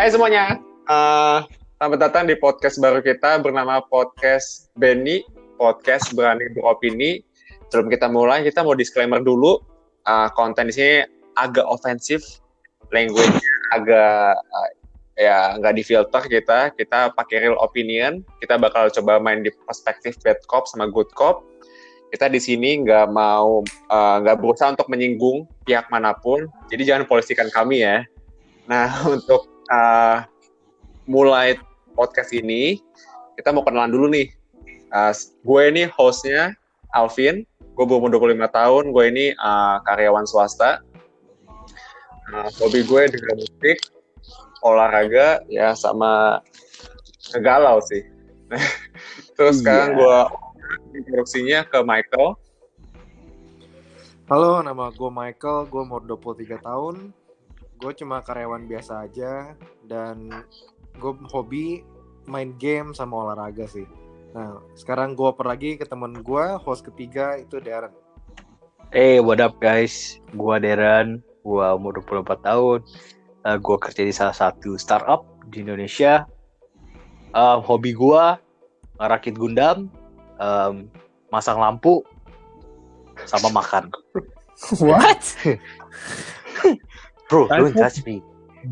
Hai semuanya, uh, selamat datang di podcast baru kita bernama Podcast Benny, Podcast Berani Beropini. Sebelum kita mulai, kita mau disclaimer dulu. Uh, konten di sini agak ofensif, language agak uh, ya nggak difilter kita. Kita pakai real opinion. Kita bakal coba main di perspektif bad cop sama good cop. Kita di sini nggak mau nggak uh, berusaha untuk menyinggung pihak mana pun. Jadi jangan polisikan kami ya. Nah untuk uh, mulai podcast ini, kita mau kenalan dulu nih. Uh, gue ini hostnya Alvin, gue berumur 25 tahun, gue ini uh, karyawan swasta. Uh, hobi gue dengan musik, olahraga, ya sama ngegalau sih. Terus iya. sekarang gue introduksinya ke Michael. Halo, nama gue Michael, gue umur 23 tahun, gue cuma karyawan biasa aja dan gue hobi main game sama olahraga sih. Nah, sekarang gue oper lagi ke temen gue, host ketiga itu Darren. Hey, what up guys? Gue Darren, gue umur 24 tahun. Uh, gue kerja di salah satu startup di Indonesia. Uh, hobi gue ngerakit Gundam, um, masang lampu, sama makan. What? Bro, don't judge me.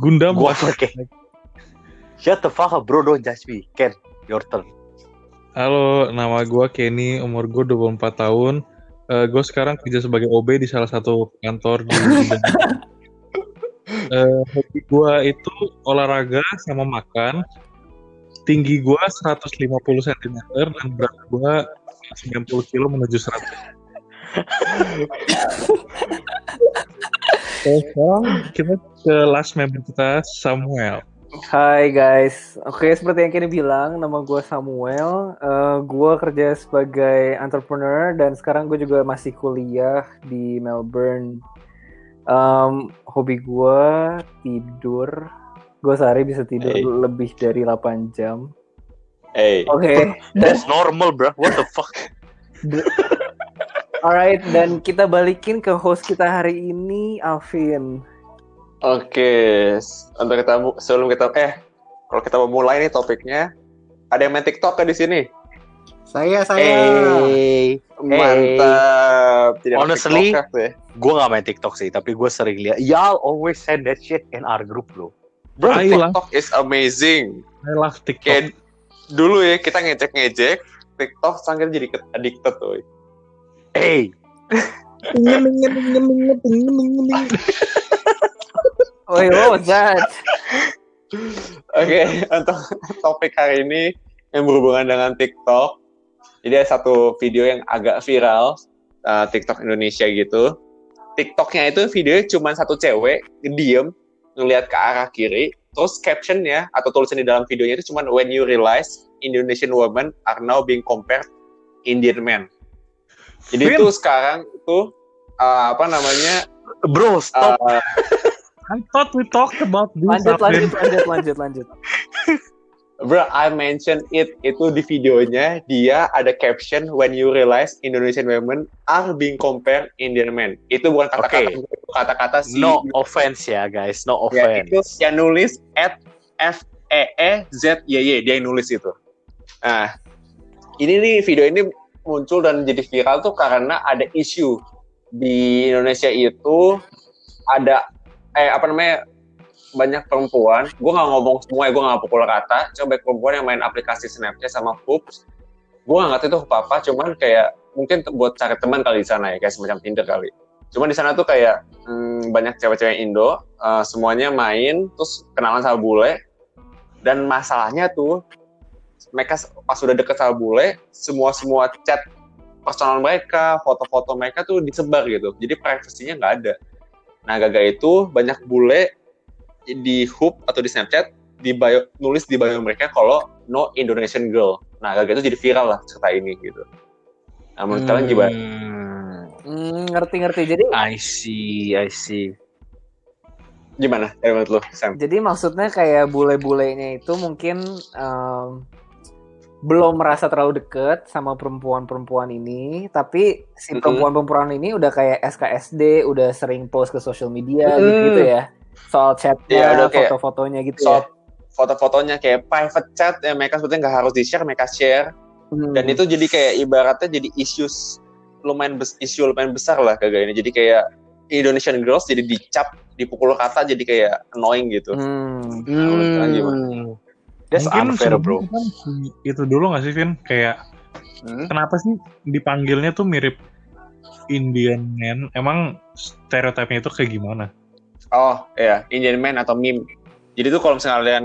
Gundam Gua oke. Shut the fuck up, bro. Don't judge me. Ken, your turn. Halo, nama gue Kenny, umur gue 24 tahun. Uh, gue sekarang kerja sebagai OB di salah satu kantor di uh, hobi gue itu olahraga sama makan. Tinggi gue 150 cm dan berat gue 90 kilo menuju 100. sekarang kita ke last member kita Samuel. Hai guys, oke seperti yang kini bilang, nama gue Samuel. Uh, gue kerja sebagai entrepreneur dan sekarang gue juga masih kuliah di Melbourne. Um, hobi gue tidur. Gue sehari bisa tidur hey. lebih dari 8 jam. Hey, oke. Okay. That's normal, bro. What the fuck? Alright, dan kita balikin ke host kita hari ini, Alvin. Oke, untuk kita sebelum kita eh kalau kita mau mulai nih topiknya, ada yang main TikTok kan di sini? Saya, saya. Hey, mantap. Tidak Honestly, gue gak main TikTok sih, tapi gue sering lihat. Y'all always send that shit in our group bro. Bro, I TikTok love. is amazing. I love TikTok. Kayak dulu ya kita ngecek-ngecek, TikTok sampai jadi addicted tuh. Hey. Wait, what was that? Oke, okay, untuk topik hari ini yang berhubungan dengan TikTok. Jadi ada satu video yang agak viral, uh, TikTok Indonesia gitu. TikToknya itu videonya cuma satu cewek diem ngelihat ke arah kiri, terus captionnya atau tulisan di dalam videonya itu cuma when you realize Indonesian women are now being compared Indian men. Jadi itu sekarang itu uh, apa namanya? Bro, stop. Uh, I thought we talked about this. Lanjut, lanjut, lanjut, lanjut, lanjut. Bro, I mentioned it itu di videonya dia ada caption when you realize Indonesian women are being compared Indian men. Itu bukan kata-kata okay. kata-kata si No offense ya guys, no offense. Ya, itu yang nulis at F E E Z Y Y dia yang nulis itu. Nah, ini nih video ini muncul dan jadi viral tuh karena ada isu. Di Indonesia itu ada eh apa namanya banyak perempuan, gue nggak ngomong semua ya, gue nggak pukul rata, coba perempuan yang main aplikasi Snapchat sama Hoops, gue nggak ngerti itu apa, cuman kayak mungkin buat cari teman kali di sana ya, kayak semacam Tinder kali. Cuman di sana tuh kayak hmm, banyak cewek-cewek Indo, uh, semuanya main, terus kenalan sama bule, dan masalahnya tuh mereka pas sudah deket sama bule, semua semua chat personal mereka, foto-foto mereka tuh disebar gitu. Jadi privasinya nggak ada. Nah, gagal itu banyak bule di Hoop atau di Snapchat di bio, nulis di bio mereka kalau no Indonesian girl. Nah, gagal itu jadi viral lah cerita ini gitu. Nah, menurut hmm. kalian gimana? Hmm, ngerti-ngerti. Jadi I see, I see. Gimana? Eh, menurut lo, Sam? Jadi maksudnya kayak bule-bulenya itu mungkin um, belum merasa terlalu deket sama perempuan-perempuan ini, tapi si perempuan-perempuan ini udah kayak SKSD, udah sering post ke sosial media mm. gitu, gitu ya, soal chatnya, yeah, foto-fotonya gitu soal, ya. foto-fotonya kayak private chat ya mereka sebetulnya nggak harus di share mereka share Hmm. dan itu jadi kayak ibaratnya jadi issues lumayan bes, isu lumayan besar lah kagak ini jadi kayak Indonesian girls jadi dicap dipukul kata jadi kayak annoying gitu Hmm. menurut kalian gimana? That's Mungkin unfair, bro. kan itu dulu gak sih, Vin? Kayak Hmm? kenapa sih dipanggilnya tuh mirip Indian man? Emang stereotipnya itu kayak gimana? Oh ya, Indian man atau meme. Jadi tuh kalau misalnya kalian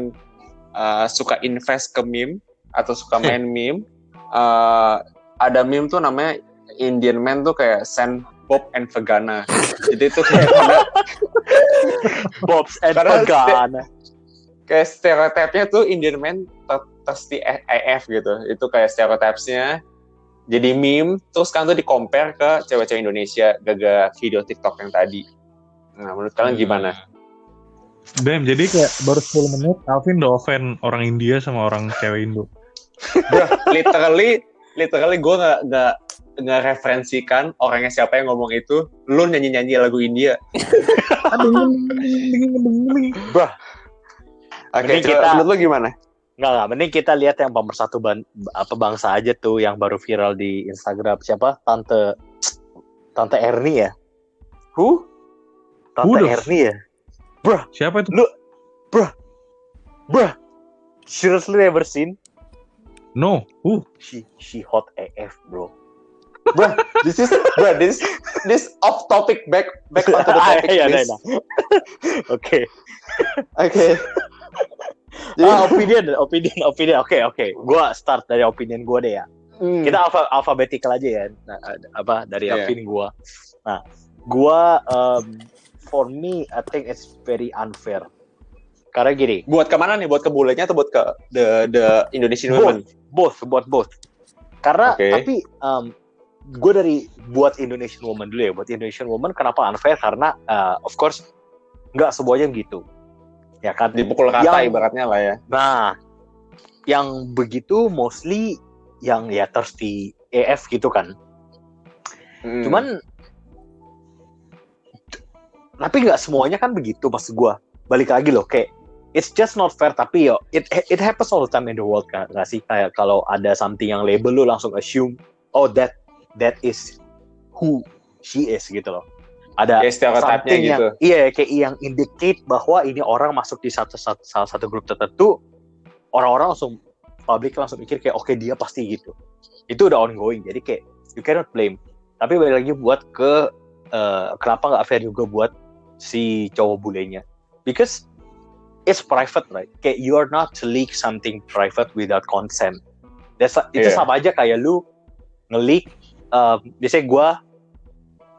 uh, suka invest ke meme atau suka main meme, uh, ada meme tuh namanya Indian man tuh kayak Sen Bob and Vegana. Jadi itu kayak Bobs and Pagana. Kayak stereotipnya tuh Indian man ter- terus di AF gitu. Itu kayak stereotipnya jadi meme terus kan tuh di compare ke cewek-cewek Indonesia gaga video TikTok yang tadi. Nah, menurut kalian gimana? Bam, jadi kayak baru 10 menit Alvin udah offend orang India sama orang cewek Indo. Bro, literally literally gue nggak nggak nggak referensikan orangnya siapa yang ngomong itu lu nyanyi nyanyi lagu India oke Mending coba kita- menurut lu gimana Enggak, enggak. Mending kita lihat yang pemersatu ban, apa bangsa aja tuh yang baru viral di Instagram. Siapa? Tante Tante Erni ya? who Tante Who Erni ya? Siapa itu? Bruh. Seriously never seen? No. Uh, She she hot AF, bro. bro this is bro this this off topic back back onto the topic Iya, iya, please iya. Oke. oke Jadi- Ah, opinion, opinion, opinion. Oke, oke. Gua start dari opinion gua deh ya. Hmm. Kita alfa alphabetical aja ya. Nah, apa dari Iya. opini gua. Nah, gua um, for me I think it's very unfair. Karena gini, buat ke mana nih buat ke bulenya atau buat ke the the Indonesian Both. women both buat both. Karena Oke. tapi um, gue dari buat Indonesian woman dulu ya. Buat Indonesian woman kenapa unfair? Karena uh, of course nggak semuanya gitu. Ya kan? dipukul kata Yang- ibaratnya lah ya Nah, yang begitu mostly yang ya thirsty AF gitu kan. Hmm. Cuman tapi nggak semuanya kan begitu maksud gua. Balik lagi loh kayak it's just not fair tapi yo it it happens all the time in the world kan nggak sih kayak kalau ada something yang label lu langsung assume oh that that is who she is gitu loh. Ada kayak stereotipnya gitu yang iya kayak yang indicate bahwa ini orang masuk di satu, satu salah satu grup tertentu orang-orang langsung publik langsung mikir kayak oke dia pasti gitu. Itu udah ongoing jadi kayak you cannot blame. Tapi balik lagi buat ke eh, kenapa nggak fair juga buat si cowok bulenya? Because it's private right? Kayak you are not to leak something private without consent. That's, itu Iya. sama aja kayak lu nge-leak eh, biasanya gua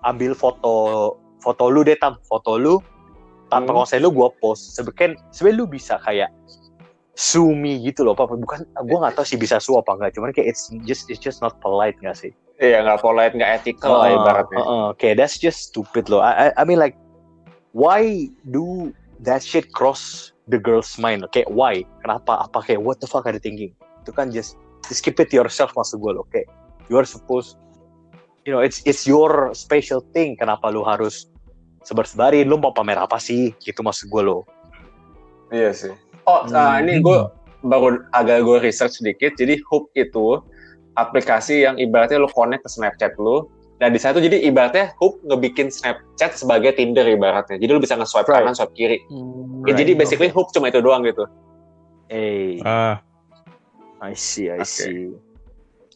ambil foto foto lu deh tam. Foto lu tanpa Hmm. konsen lu gua post. Sebenarnya sebenarnya lu bisa kayak sue me gitu loh apa bukan gua nggak tahu sih bisa sue apa enggak cuman kayak it's just it's just not polite nggak sih? Iya nggak polite nggak ethical lah Heeh, ibaratnya. heeh. kayak that's just stupid loh. I, I, I mean like why do that shit cross the girl's mind? Kayak why? Kenapa? Apa kayak what the fuck are you thinking? Itu kan just just keep it to yourself maksud gue loh. Kayak you are supposed you know it's it's your special thing kenapa lu harus sebar-sebarin lu mau pamer apa sih gitu maksud gue loh Iya sih. Oh, nah, Hmm. ini gue baru agak gue research sedikit. Jadi Hoop itu aplikasi yang ibaratnya lo connect ke Snapchat lo. Nah di sana tuh jadi ibaratnya Hoop ngebikin Snapchat sebagai Tinder ibaratnya. Jadi lo bisa nge-swipe Right. kanan, swipe kiri. Hmm. Ya, jadi basically Hoop cuma itu doang gitu. eh ah, I see I Oke. see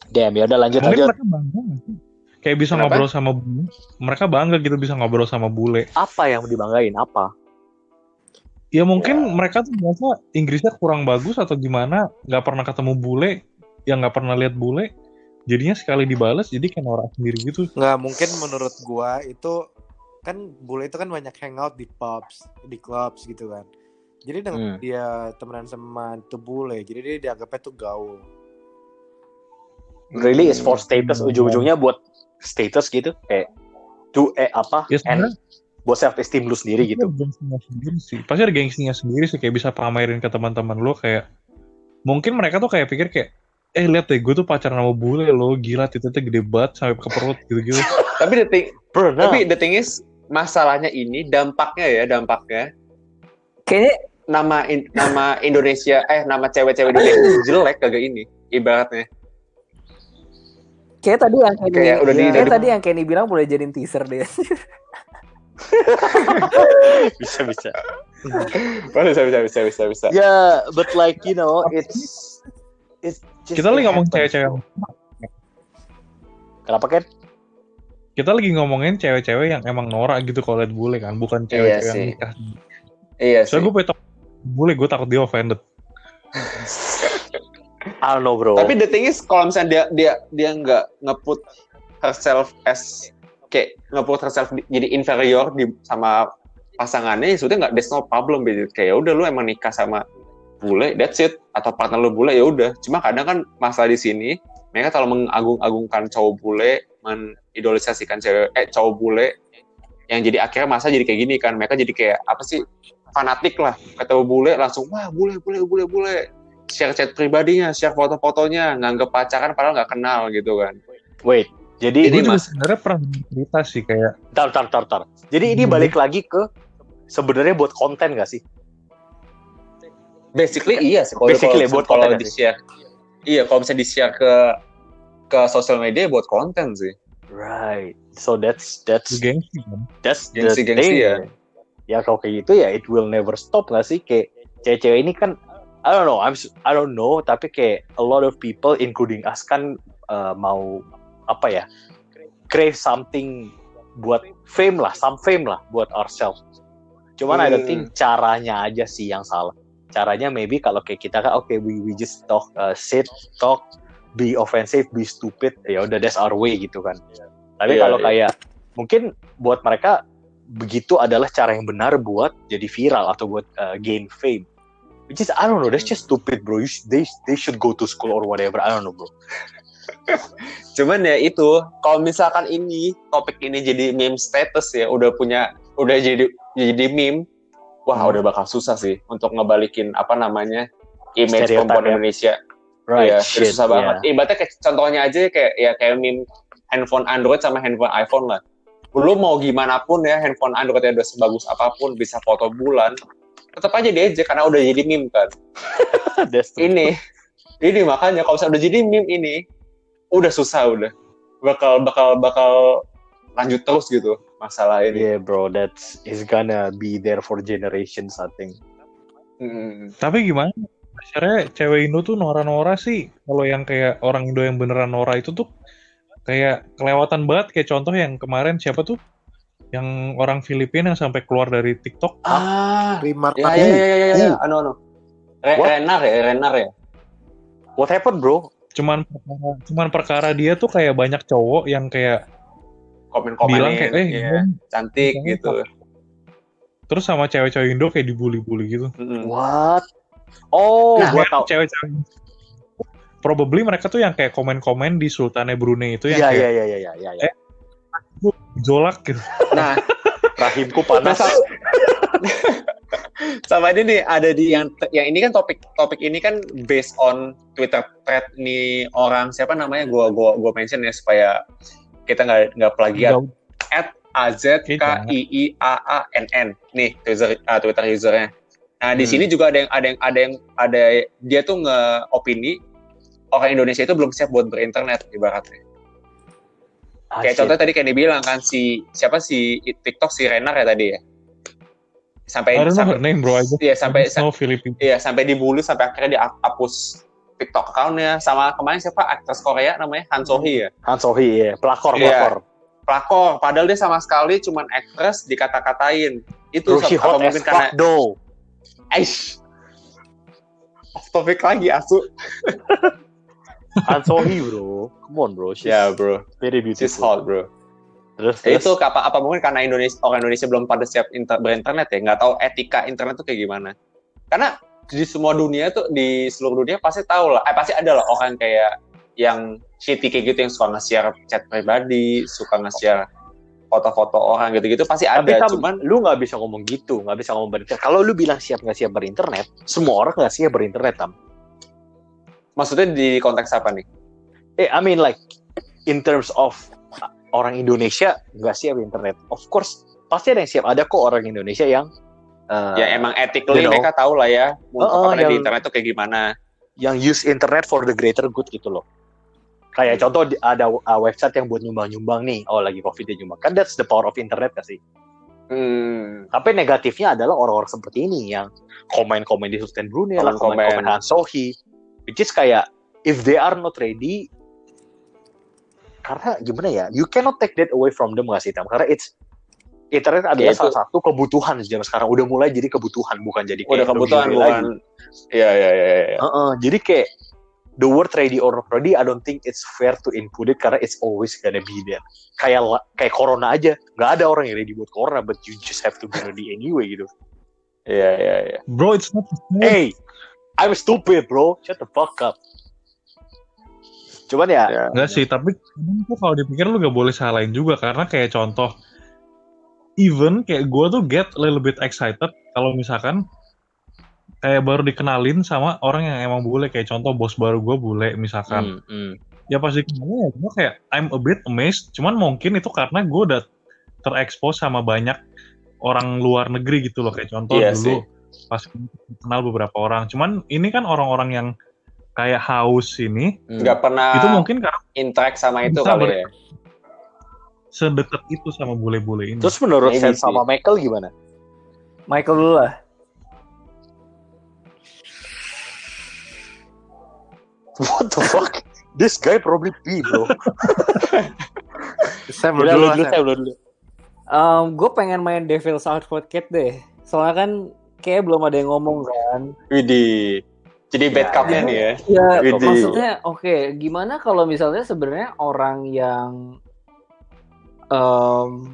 damn ya udah lanjut mungkin lanjut mereka bangga nggak sih? Kayak bisa Kenapa? ngobrol sama bule. Mereka bangga gitu bisa ngobrol sama bule. apa yang dibanggain apa Ya mungkin mereka tuh biasa Inggrisnya kurang bagus atau gimana, nggak pernah ketemu bule, yang nggak pernah lihat bule, jadinya sekali dibales jadi kayak norak sendiri gitu. nggak mungkin menurut gua itu kan bule itu kan banyak hangout di pubs di clubs gitu kan jadi dengan Hmm. dia temenan sama tuh bule jadi dia dianggapnya tuh gaul really is for Hmm. status ujung-ujungnya buat status gitu kayak to eh apa Ya and buat self esteem lu sendiri gitu Ada gengsinya sendiri sih. Pasti ada gengsinya sendiri sih kayak bisa pamerin ke teman-teman lo kayak mungkin mereka tuh kayak pikir kayak eh lihat deh gue tuh pacaran sama bule lo gila titiknya gede banget sampai ke perut gitu-gitu. Tapi the thing, pernah tapi the thing is masalahnya ini dampaknya ya dampaknya Kayaknya nama in- nama Indonesia eh nama cewek-cewek Indonesia jelek kagak ini ibaratnya Kayak tadi yang Kenny, Kayak udah di- kayak tadi yang Kenny bilang boleh jadiin teaser deh. bisa bisa bisa bisa bisa bisa bisa ya but like you know it's it's just Kita lagi ngomong cewek-cewek. kenapa Ken Kita lagi ngomongin cewek-cewek yang emang norak gitu kalau liat bule kan, bukan Iya cewek-cewek yang sih. nikah. iya sih Soalnya gue pengen bule, gue takut dia offended. I don't bro. Tapi the thing is kalau misalnya dia dia dia nggak ngeput herself as kayak ngeput herself di- jadi inferior di sama pasangannya ya sudah nggak there's no problem gitu kayak ya udah lu emang nikah sama bule that's it. Atau partner lu bule ya udah. Cuma kadang kan masalah di sini mereka kalau mengagung-agungkan cowok bule mengidolisasikan cewek eh cowok bule yang jadi akhirnya masa jadi kayak gini kan. Mereka jadi kayak apa sih fanatik lah. Ketemu bule langsung wah bule bule bule bule share chat pribadinya share foto-fotonya nganggep pacaran padahal nggak kenal gitu kan. Wait jadi Ini mas- sebenarnya pernah cerita sih kayak tar tar tar tar jadi ini Hmm. balik lagi ke sebenarnya buat konten gak sih? Basically iya. sih kalau Basically, kalau- buat kalau konten di share iya kalau misalnya di share ke ke sosial media buat konten sih. Right. So that's that's gengsi kan. that's the Gengsi-gengsi thing. ya. ya kalau kayak gitu ya it will never stop gak sih? Kayak cewek-cewek ini kan I don't know I'm I don't know tapi kayak a lot of people including us kan uh, mau apa ya crave something buat fame lah some fame lah buat ourselves cuman I don't Hmm. think caranya aja sih yang salah caranya maybe kalau kayak kita kan oke we we just talk uh, sit talk be offensive be stupid ya udah that's our way gitu kan tapi Iya, kalau iya. kayak mungkin buat mereka begitu adalah cara yang benar buat jadi viral atau buat uh, gain fame which is I don't know that's just stupid bro you sh- they they should go to school or whatever I don't know bro cuman ya itu kalau misalkan ini topik ini jadi meme status ya udah punya udah jadi jadi meme wah Hmm. udah bakal susah sih untuk ngebalikin apa namanya image Stereotype perempuan ya. Indonesia right Iya, shit susah banget. yeah. Ibaratnya kayak contohnya aja kayak ya kayak meme handphone Android sama handphone iPhone lah. Lu mau gimana pun ya handphone Android yang udah sebagus apa pun bisa foto bulan, tetap aja diejek karena udah jadi meme kan. Ini ini makanya kalau misalnya udah jadi meme ini udah susah udah. Bakal bakal bakal lanjut terus gitu masalah ini. yeah bro that's is gonna be there for generations I think Hmm. Tapi gimana? Akhirnya cewek Indo tuh nora-nora sih. Kalau yang kayak orang Indo yang beneran nora itu tuh kayak kelewatan banget. Kayak contoh yang kemarin siapa tuh? Yang orang Filipina yang sampai keluar dari TikTok. Ah, Remark ya ya ya ya, ya, ya. anu anu. Re What? Renar ya, Renar ya. what happened bro Cuman perkara, cuman perkara dia tuh kayak banyak cowok yang kayak Komen-komenin, bilang kayak eh ya, cantik gitu. terus sama cewek-cewek Indo kayak dibully-bully gitu. What oh Nah, gua tau Cewek-cewek Probably mereka tuh yang kayak komen-komen di Sultannya Brunei itu yang iya iya kayak iya iya iya iya Eh, jolak gitu. Nah, rahimku panas Nah, sama ini nih ada di yang yang ini kan topik topik ini kan based on Twitter thread nih orang siapa namanya gua gua gua mention ya supaya kita nggak nggak plagiat at a z k i i a a n n nih Twitter uh, Twitter usernya. Nah di Hmm. sini juga ada yang ada yang ada yang ada dia tuh nge opini orang Indonesia itu belum siap buat berinternet ibaratnya. Ah, Kayak shit. contohnya tadi kayak dibilang kan si siapa si TikTok si Renar ya tadi ya. Sampai sampai name bro aja. Iya sampai no Filipina. Iya sampai dibully sampai akhirnya dihapus TikTok accountnya sama kemarin siapa aktris Korea namanya Han So Hee ya Han Sohee ya pelakor Iya. pelakor pelakor padahal dia sama sekali cuman aktris dikata-katain itu bro she apa hot as mungkin karena though Aish off topic lagi asu Han Sohee bro. Come on bro. She's ya bro. very she's beautiful. hot bro. Terus, Ya terus. itu apa apa mungkin karena Indonesia orang Indonesia belum pada siap inter, berinternet ya? Nggak tahu etika internet tuh kayak gimana. Karena di semua dunia tuh di seluruh dunia pasti tahu lah. Eh pasti ada lah orang kayak yang shitty kayak gitu yang suka nge-share chat pribadi suka nge-share foto-foto orang gitu-gitu pasti tapi ada. Kan cuman lu nggak bisa ngomong gitu nggak bisa ngomong berinternet. Kalau lu bilang siap nggak siap berinternet semua orang nggak siap berinternet tam maksudnya di konteks apa nih eh I mean like in terms of uh, orang Indonesia nggak siap internet of course pasti ada yang siap ada kok orang Indonesia yang eh, ya emang ethically you know. mereka tahu lah ya Oh, oh, apa di yang- internet tuh kayak gimana yang use internet for the greater good gitu loh. Kayak contoh di- ada uh, website yang buat nyumbang-nyumbang nih, oh lagi covid dia nyumbang. Kan that's the power of internet gak sih? hmm. Tapi negatifnya adalah orang-orang seperti ini yang komen-komen di Sultan Brunei komen-komen Han Sohi. Which is kayak, if they are not ready, karena gimana ya, you cannot take that away from them gak sih, Tam? Karena it's, internet adalah Ya, itu- salah satu kebutuhan zaman sekarang. Udah mulai jadi kebutuhan, bukan jadi kayak udah kebutuhan bukan ya ya ya ya Heeh, jadi kayak the word ready or not ready, I don't think it's fair to input it karena it's always gonna be there. Kayak kayak corona aja, nggak ada orang yang ready buat corona, but you just have to be ready anyway gitu. ya ya ya Bro, it's not Hey, I'm stupid bro, shut the fuck up. Cuman ya, ya. Enggak sih, tapi tuh kalau dipikir lu gak boleh salahin juga. Karena kayak contoh even kayak gue tuh get a little bit excited kalau misalkan kayak baru dikenalin sama orang yang emang bule. Kayak contoh bos baru gue bule misalkan. Hmm, hmm. ya pasti kenalnya ya gue kayak I'm a bit amazed. Cuman mungkin itu karena gue udah terekspos sama banyak orang luar negeri gitu loh. Kayak contoh Iya dulu pas kenal beberapa orang cuman ini kan orang-orang yang kayak haus ini hmm. nggak pernah itu mungkin karena interact sama itu kali ya sedekat itu sama bule-bule ini. Terus menurut Sen sih. sama Michael gimana? Michael dulu lah. What the fuck? This guy probably pee bro. Sam Udah, dulu, dulu, Sam. Sam, lu dulu. gue pengen main Devil's Advocate deh. Soalnya kan kayak belum ada yang ngomong kan. Widih jadi bad Ya, cupnya ya. nih ya Ya, Widih. maksudnya oke, gimana kalau misalnya sebenarnya orang yang em,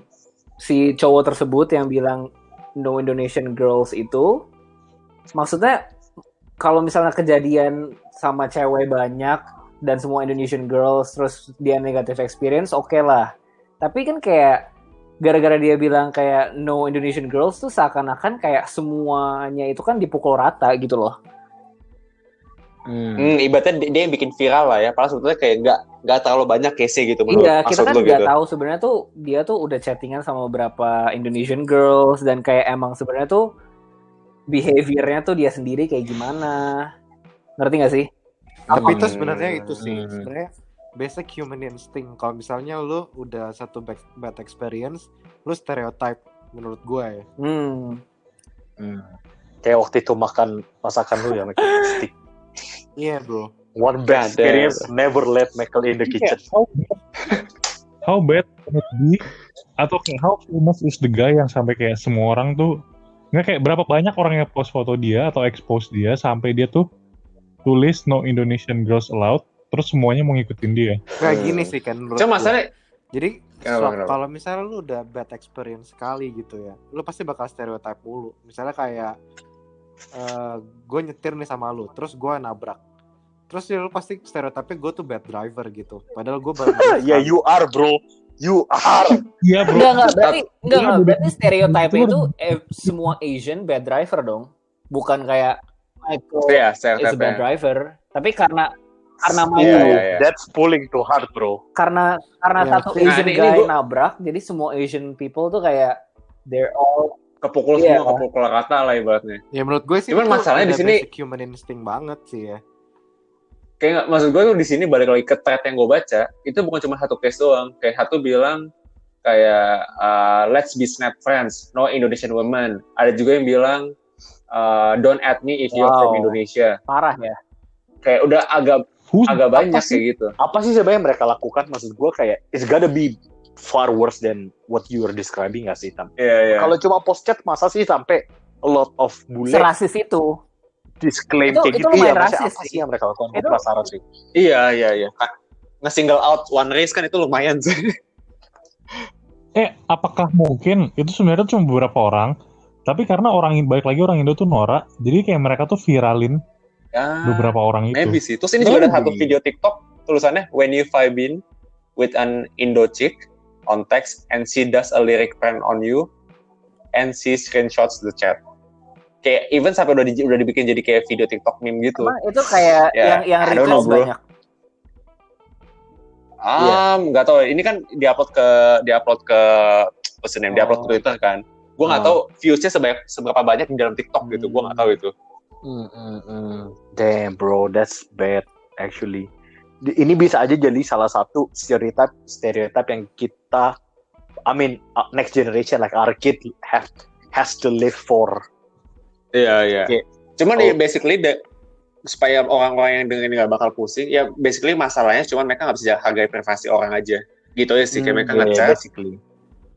si cowok tersebut yang bilang no Indonesian girls itu, maksudnya kalau misalnya kejadian sama cewek banyak dan semua Indonesian girls terus dia negative experience, oke lah. Tapi kan kayak gara-gara dia bilang kayak no Indonesian girls tuh seakan-akan kayak semuanya itu kan dipukul rata gitu loh. Hmm. hmm, ibaratnya dia, dia yang bikin viral lah ya padahal sebetulnya kayak nggak nggak terlalu banyak case gitu menurut Iya, kita maksud kan nggak gitu tahu sebenarnya tuh dia tuh udah chattingan sama beberapa Indonesian girls dan kayak emang sebenarnya tuh behaviornya tuh dia sendiri kayak gimana. Ngerti gak sih? Tapi itu Hmm. sebenarnya itu sih. Hmm. Sebenarnya basic human instinct. Kalau misalnya lu udah satu bad, bad experience, lu stereotype menurut gue ya. Hmm. Hmm. Kayak waktu itu makan masakan lu ya Michael. Stick. Iya bro. One bad experience never let Michael in the kitchen. How bad, how bad can it be? Atau kayak how famous is the guy yang sampai kayak semua orang tuh nggak kayak berapa banyak orang yang post foto dia atau expose dia sampai dia tuh tulis no Indonesian girls allowed terus semuanya mau ngikutin dia. Kayak Hmm. gini sih kan cuma masalahnya Jadi kenapa? kalau misalnya lu udah bad experience sekali gitu ya, lu pasti bakal stereotype mulu. Misalnya kayak gue nyetir nih sama lu, terus gue nabrak. Terus ya lu pasti stereotype gue tuh bad driver gitu. Padahal gue baru Ya you are bro. You are. Iya bro. Enggak, enggak, berarti enggak, enggak, Iya, berarti stereotype Itu eh, semua Asian bad driver dong. Bukan kayak Michael ya is a bad stereotype driver. Tapi karena karena Iya, Michael iya, iya. That's pulling too hard bro. karena karena Ya, satu nah, Asian ini- ini guy gua- nabrak, jadi semua Asian people tuh kayak they're all kepukul Iya. semua kepukul kata lah ibaratnya Ya menurut gue sih Cuman masalahnya di sini- human instinct banget sih ya. kayak nggak- maksud gue tuh di sini balik lagi ke thread yang gue baca itu bukan cuma satu case doang kayak satu bilang kayak uh, let's be snap friends no Indonesian women ada juga yang bilang uh, don't add me if you're from Wow. Indonesia parah ya. kayak udah agak Who's- agak banyak sih? kayak gitu Apa sih sebenarnya yang mereka lakukan? Maksud gue kayak it's gotta be far worse than what you are describing gak sih Tam? Iya iya. Kalau cuma post chat masa sih sampai a lot of bule Serasis itu. disclaim Itu- kayak itu gitu lumayan ya maksudnya rasis apa sih. yang mereka lakukan? Itu- penasaran sih. Iya iya iya. Nge-single out one race kan itu lumayan sih. Eh, apakah mungkin itu sebenarnya cuma beberapa orang, tapi karena orang baik lagi orang Indo tuh norak, jadi kayak mereka tuh viralin Ya. beberapa orang itu. Maybe sih. Terus ini juga ada satu video TikTok tulisannya when you vibe in with an Indo chick on text and she does a lyric prank on you and she screenshots the chat. Kayak even sampai udah di, udah dibikin jadi kayak video TikTok meme gitu. Emang itu kayak Ya, yang yang request banyak. Ah, nggak tahu. Ini kan diupload ke diupload ke the name? Diupload ke Oh. Twitter kan. Gue nggak Oh. tahu viewsnya sebanyak seberapa banyak di dalam TikTok gitu. Gue nggak tahu itu. Mm, mm, mm. Damn bro, that's bad actually. Ini bisa aja jadi salah satu stereotype stereotype yang kita, I mean uh, next generation like our kid have has to live for. Iya iya. Oke. Cuman Oh. ya basically the, supaya orang-orang yang dengerin nggak bakal pusing, ya basically masalahnya cuman mereka nggak bisa hargai privasi orang aja. Gitu aja sih, kayak Hmm, mereka Yeah, ngechat, basically.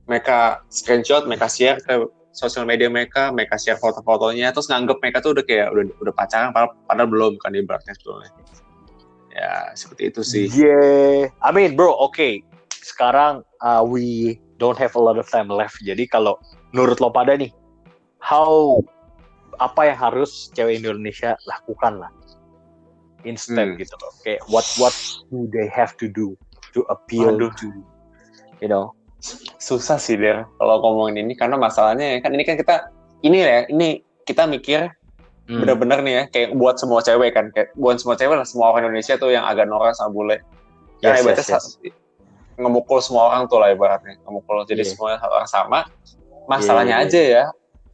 mereka screenshot, mereka share ke sosial media mereka, mereka share foto-fotonya, terus nganggep mereka tuh udah kayak udah udah pacaran, padahal, padahal belum kan ibaratnya sebetulnya. Ya seperti itu sih. Yeah, I mean bro, okay. Sekarang uh, we don't have a lot of time left. Jadi kalau menurut lo pada nih, how apa yang harus cewek Indonesia lakukan lah instead Hmm. gitu loh. Kayak what what do they have to do to appeal Aduh. to you know? Susah sih der kalau ngomongin ini karena masalahnya kan ini kan kita ini ya ini kita mikir Hmm. bener-bener nih ya kayak buat semua cewek kan kayak buat semua cewek lah semua orang Indonesia tuh yang agak norak sama bule kan Yes, ibaratnya yes, yes. ngemukul semua orang tuh lah ibaratnya ngemukul jadi Iya. semua orang sama masalahnya Iya, iya, aja ya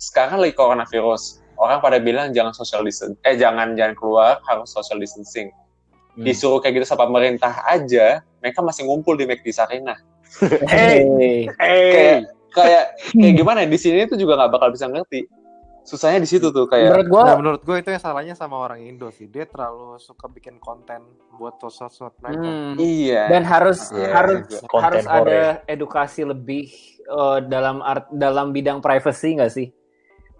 sekarang lagi coronavirus orang pada bilang jangan social distance eh jangan jangan keluar harus social distancing Hmm. disuruh kayak gitu sama pemerintah aja mereka masih ngumpul di McD Sarina Hey, Hey. hey. kayak kayak gimana ya, di sini tuh juga nggak bakal bisa ngerti susahnya di situ tuh kayak Menurut gua Nah, menurut gue itu yang salahnya sama orang Indo sih. Dia terlalu suka bikin konten buat sosmed mereka. hmm, iya dan harus Iya, harus konten harus ada edukasi lebih eh, dalam art dalam bidang privacy nggak sih?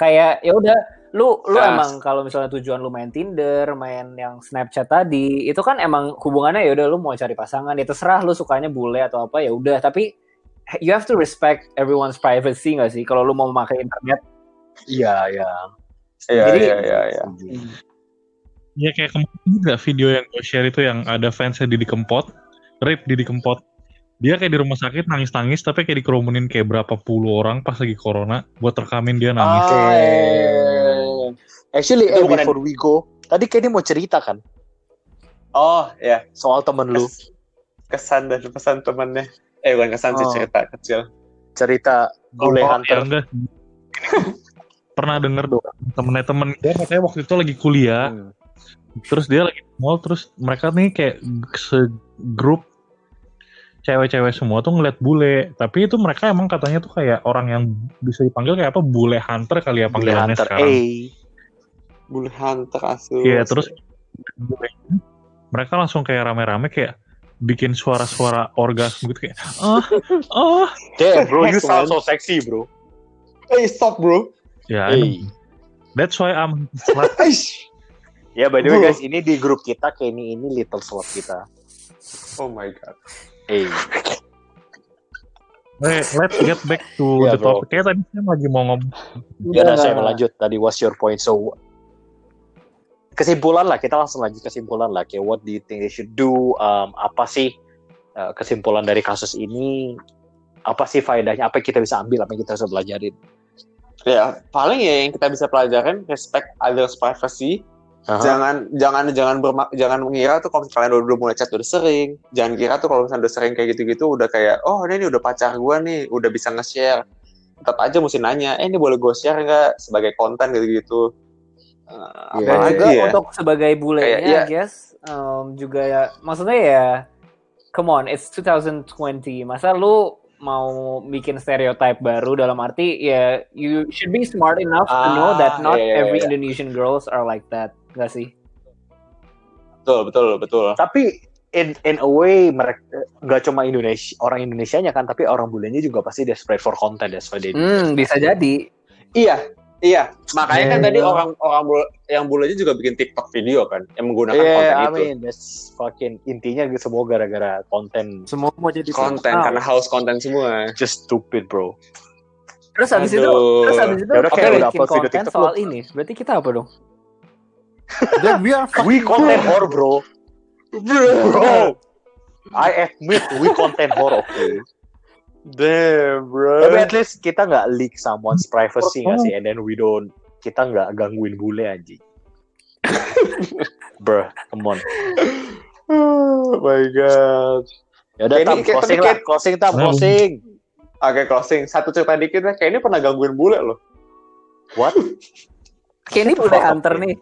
Kayak ya udah lu lu Ah. emang kalau misalnya tujuan lu main Tinder, main yang Snapchat tadi, itu kan emang hubungannya ya udah lu mau cari pasangan, ya terserah lu sukanya bule atau apa ya udah, tapi you have to respect everyone's privacy nggak sih? Kalau lu mau memakai internet, Iya, iya. iya Jadi- iya iya iya Ya kayak kemarin juga video yang gue share itu yang ada fansnya Didi Kempot, Rip Didi Kempot. Dia kayak di rumah sakit nangis-nangis tapi kayak dikerumunin kayak berapa puluh orang pas lagi corona buat rekamin dia nangis. Ah, Eh, Actually, eh, bukan- before we go, tadi kayaknya mau cerita kan oh ya soal temen lu. Kes- kesan dan pesan temannya eh bukan kesan sih Oh. cerita kecil Cerita bule Oh, hunter. ya enggak. Pernah denger dong temennya temen dia katanya waktu itu lagi kuliah, Hmm. terus dia lagi di mall terus mereka nih kayak segrup cewek-cewek semua tuh ngeliat bule tapi itu mereka emang katanya tuh kayak orang yang bisa dipanggil kayak apa bule hunter kali ya Bule panggilannya hunter. sekarang Eh, bulu hunter asu Iya terus mereka langsung kayak rame-rame kayak bikin suara-suara orgasme gitu kayak ah ah damn bro, you sound so sexy bro. hey stop bro ya I know. Hey. that's why I'm slut. Ya by the way Bro. guys, ini di grup kita kayak ini ini little slot kita. oh my god Eh, Hey, let's get back to Iya, the bro. topic. Kayak tadi saya lagi mau ngomong. ya udah Enggak, saya melanjut tadi what's your point? So kesimpulan lah kita langsung lanjut kesimpulan lah kayak what do you think they should do? Um, apa sih uh, kesimpulan dari kasus ini? Apa sih faedahnya? Apa yang kita bisa ambil? Apa yang kita bisa belajarin? ya paling ya yang kita bisa pelajarin respect others privacy Aha. jangan jangan jangan berma- jangan mengira tuh kalau kalian udah, udah mulai chat udah sering jangan kira tuh kalau misalnya udah sering kayak gitu-gitu udah kayak oh ini, ini udah pacar gua nih udah bisa nge-share tetap aja mesti nanya eh ini boleh gue share nggak sebagai konten gitu-gitu Eh, Iya, Dan apa juga ya untuk sebagai bulenya, Kayak, ya. I guess, um, juga ya, maksudnya ya, come on, it's 2020. Masa lu mau bikin stereotype baru dalam arti ya, you should be smart enough to know Ah, that not iya, iya, every iya. Indonesian girls are like that, gak sih? betul betul betul Tapi in in a way mereka nggak cuma Indonesia orang Indonesianya kan, tapi orang bulenya juga pasti desperate for content they do. Hmm, bisa jadi. iya iya makanya kan Yeah. tadi orang orang bule, yang bulenya juga bikin TikTok video kan yang menggunakan Iya, konten I itu mean that's fucking intinya gitu semua gara-gara konten Semua mau jadi konten karena haus konten semua just stupid bro. Terus habis itu, terus habis itu Ya udah, kita kayak udah bikin upload video konten TikTok soal lu. ini. Berarti kita apa dong? Then we are We fucking content horror bro. Bro. I admit we content horror. Okay. Damn bro Tapi at least kita nggak leak someone's privacy nggak sih, and then we don't kita nggak gangguin bule anjing. Bruh, come on. oh my god Ya udah Ini tam kayak- closing tapi lah, closing tam closing. Oke, closing. Satu cerita dikit ya. Kayak ini pernah gangguin bule loh. What? Kayak ini udah hunter nih.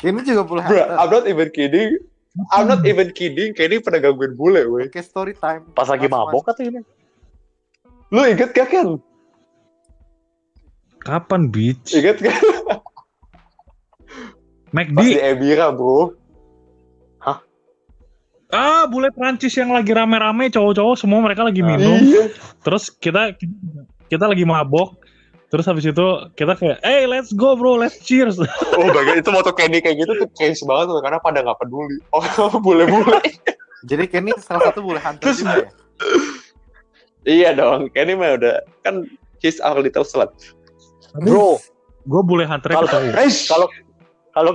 Ini juga boleh Bro, hunter. I'm not even kidding. I'm not even kidding. Kayak ini pernah gangguin bule, weh. Oke, story time. Pas lagi Mas, mabok atau ini? Lu inget gak, Ken? Kapan beach? Inget gak? McD. Pas di Ebira, bro. Ah, bule Prancis yang lagi rame-rame cowok-cowok semua mereka lagi minum. Iya. Terus kita kita lagi mabok. Terus habis itu kita kayak, "Hey, let's go bro, let's cheers." Oh god, itu moto Kenny kayak gitu tuh case banget tuh. Karena pada gak peduli. Oh, bule-bule. Jadi Kenny salah satu boleh hunter Terus- juga ya? iya dong. Kenny mah udah. Kan he's our little slut. Bro, gue bule hunter Kalau- kalau kalau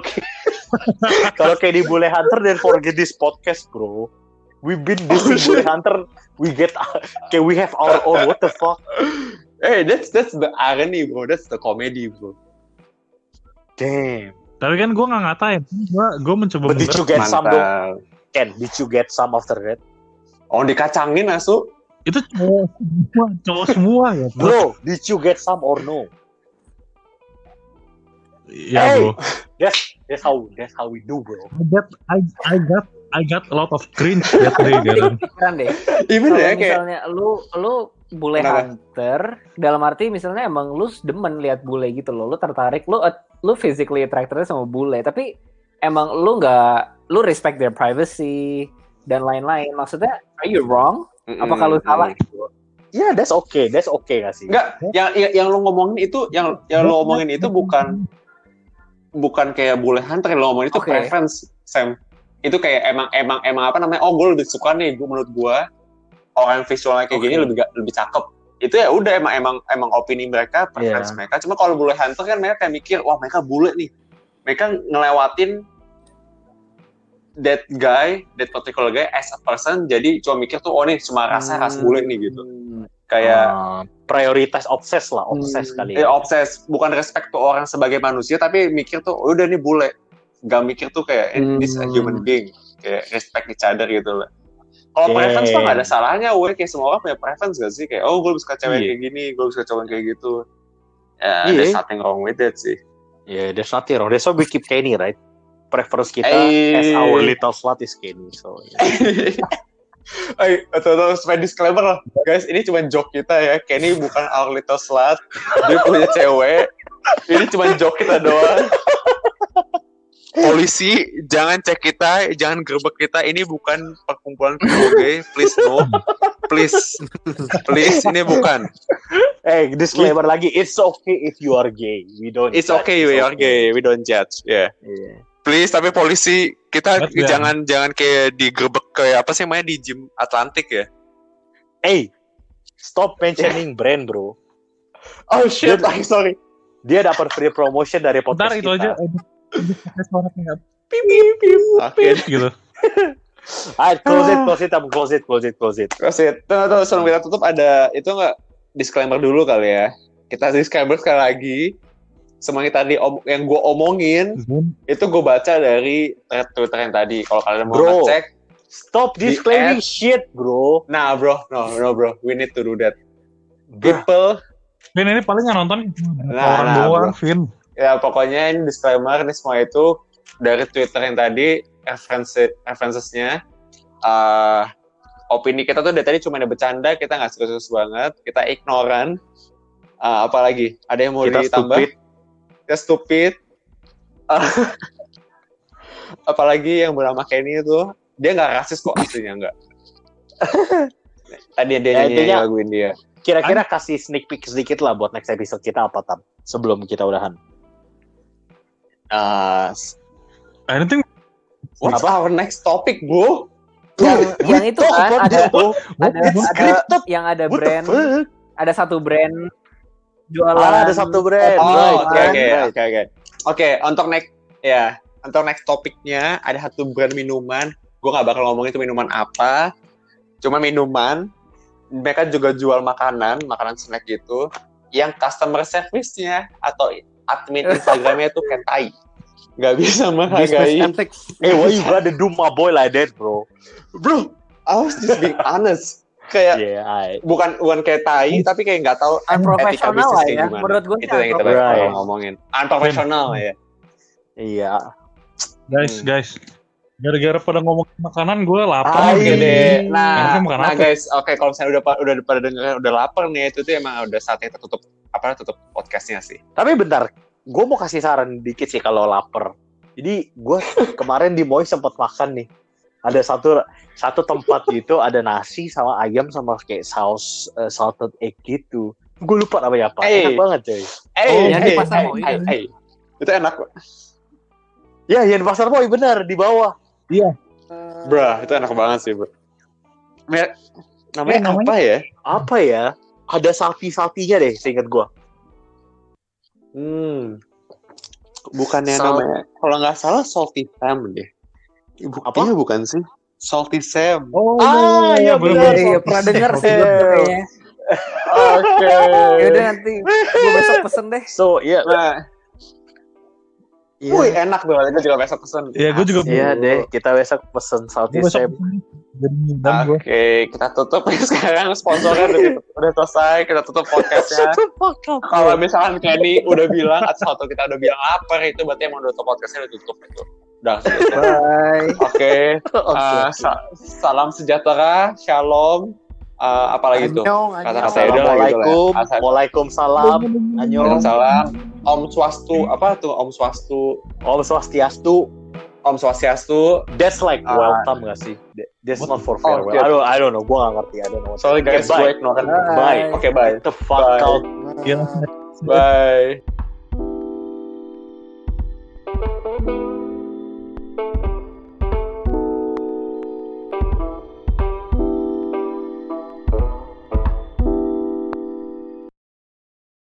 kalau di Bule Hunter then forget this podcast, bro. We've been this Oh, Bule Hunter. We get okay, we have our own. What the fuck? Hey, that's that's the irony, bro. That's the comedy, bro. Damn. Tapi kan gue nggak ngatain. Gue gue mencoba But did you get some though? Mantap. Ken, did you get some after that? Oh, dikacangin asu. itu cowok semua, cowok semua ya. Bro. Bro, did you get some or no? Ya Hey! bro. That's that's how that's how we do, bro. I got I, I got I got a lot of cringe that day, deh. Even ya kayak misalnya lu lu bule Kenapa? hunter dalam arti misalnya emang lu demen lihat bule gitu loh lu tertarik lu lu physically attracted sama bule tapi emang lu nggak lu respect their privacy dan lain-lain maksudnya are you wrong apakah lu salah gitu Yeah, that's okay. That's okay gak sih? Enggak, yang, yang yang lu ngomongin itu yang yang lu ngomongin itu bukan bukan kayak bule hunter yang lu ngomongin itu Oke. preference Sam. Itu kayak emang emang emang apa namanya? Oh, gue lebih suka nih gue menurut gue orang yang visualnya kayak gini Oke. lebih lebih cakep. Itu ya udah emang emang emang opini mereka, preference Iya. mereka. Cuma kalau bule hunter kan mereka kayak mikir, wah mereka bule nih. Mereka ngelewatin that guy, that particular guy as a person, jadi cuma mikir tuh, oh nih cuma rasa ras bule nih gitu. Hmm, Kayak uh, prioritas obses lah, obses Hmm. kali Eh, ya. obses bukan respect tuh orang sebagai manusia tapi mikir tuh oh, udah nih bule gak mikir tuh kayak eh, this a Hmm. human being kayak respect each other gitu lah kalau Damn. preference tuh gak ada salahnya weh kayak semua orang punya preference gak sih kayak oh gue suka cewek Iya. kayak gini gue suka cowok kayak gitu ya Iya. there's nothing wrong with that sih Yeah, there's nothing wrong. That's why we keep Kenny, right? Preference kita Eh. as our little slut is Kenny. So, yeah. Eh, atau atau supaya disclaimer lah, guys, ini cuma joke kita ya. Kenny bukan our little slut, dia punya cewek. Ini cuma joke kita doang. Polisi, jangan cek kita, jangan gerbek kita. Ini bukan perkumpulan gay, please no, please, please, ini bukan. hey, disclaimer lagi, it's okay if you are gay. We don't. It's judge. okay, we are gay, we don't judge, ya. Yeah. Please, tapi polisi kita But, yeah. jangan jangan kayak digerbek kayak apa sih namanya di gym Atlantik ya? Hey, stop mentioning brand, bro. Oh shit, Dia- I'm sorry. Dia dapat free promotion dari podcast Ntar itu kita. aja. Edit- edit podcast suara kayak Oke. gitu. Alright, close it, close it, Tam. close it, close it, close it. Ya, tuh, tuh, sebelum kita tutup ada itu nggak disclaimer dulu kali ya. Kita disclaimer sekali lagi. Semua yang tadi om- yang gue omongin itu gue baca dari thread Twitter yang tadi. Kalau kalian mau Bro. ngecek, Stop Di disclaiming shit, bro. nah bro, no, no bro, we need to do that. People, Vin ini paling yang nonton Nah, orang nah, doang. Vin. Ya pokoknya ini disclaimer ini semua itu dari Twitter yang tadi reference referencesnya. eh opini kita tuh dari tadi cuma ada bercanda, kita nggak serius banget, kita ignoran. Eh, apalagi ada yang mau Kita ditambah? stupid. ya stupid. Apalagi yang bernama Kenny itu, dia nggak rasis kok aslinya nggak. Tadi dia Ya, nyanyi intinya- laguin dia. Kira-kira kasih sneak peek sedikit lah buat next episode kita apa, Tam? Sebelum kita udahan. Uh, Anything what's our next topic, bro? yang yang itu kan ada ada ada yang ada What brand ada satu brand jualan Ah, ada satu brand. Oh, oke oke oke oke. Oke, untuk next ya, untuk next topiknya ada satu brand minuman. Gue nggak bakal ngomongin itu minuman apa. Cuma minuman. Mereka juga jual makanan, makanan snack gitu. Yang customer service-nya atau admin Instagramnya itu kentai. Nggak bisa menghargai. Hey, why you gotta do my boy like that, bro? Bro, I was just being honest. kayak Iya, I- bukan bukan kayak tai tapi kayak nggak tahu etika Unprofessional bisnis lah kayak ya. gimana. Menurut gue itu yang kita Right. ngomongin unprofessional ya iya. Guys, Hmm. guys. Gara-gara pada ngomong makanan gue lapar. Ah, Oke iya. deh. Nah, makan nah apa? guys, oke kalau misalnya udah udah pada dengar udah lapar nih itu tuh emang udah saatnya kita tutup apa tutup podcastnya sih. Tapi bentar, gue mau kasih saran dikit sih kalau lapar. Jadi gue kemarin di Moy sempat makan nih. Ada satu satu tempat gitu ada nasi sama ayam sama kayak saus eh, salted egg gitu. Gue lupa namanya apa. Eh. Enak banget coy. Eh, Oh, yang di pasar eh, itu. Itu enak, Ya, yang di pasar Moy benar di bawah. bro. Itu enak banget sih, bro. Me- namanya, Eh, namanya? apa ya? Apa ya? Ada sapi-sapinya deh, seingat gue. Hmm. Bukannya Sal- namanya kalau nggak salah Salty Sam deh. Ibu, Apa? Iya bukan sih? Salty Sam. Oh, Ah, iya, bener-bener. bener. Iya, pernah dengar sih Oke. kayaknya. Oke. Ya udah nanti gue besok pesen deh. So, iya. Nah, Iya. wih enak tuh. Itu juga besok pesen. Iya, gue juga Iya deh, kita besok pesen salty gue. Oke, kita tutup sekarang sponsornya udah, udah selesai, kita tutup podcastnya. Kalau misalkan Kenny udah bilang atau satu kita udah bilang lapar itu berarti emang udah tutup podcastnya udah tutup itu. Udah. Bye. Oke, Oke. uh, sa- salam sejahtera, shalom. Uh, apalagi itu? Kata-kata annyeong. ya udah lah gitu Waalaikumsalam, Annyeong, Salam. Om Swastu, apa tuh Om Swastu? Om Swastiastu. Om Swastiastu. That's like Ah. welcome gak sih? That's not for Oh, farewell. okay. I don't, I don't know. Gue gak ngerti. I don't know. Sorry guys, Okay, bye. gue ignoran. Bye. Oke, bye. Get the fuck Bye. out. Iya. Bye.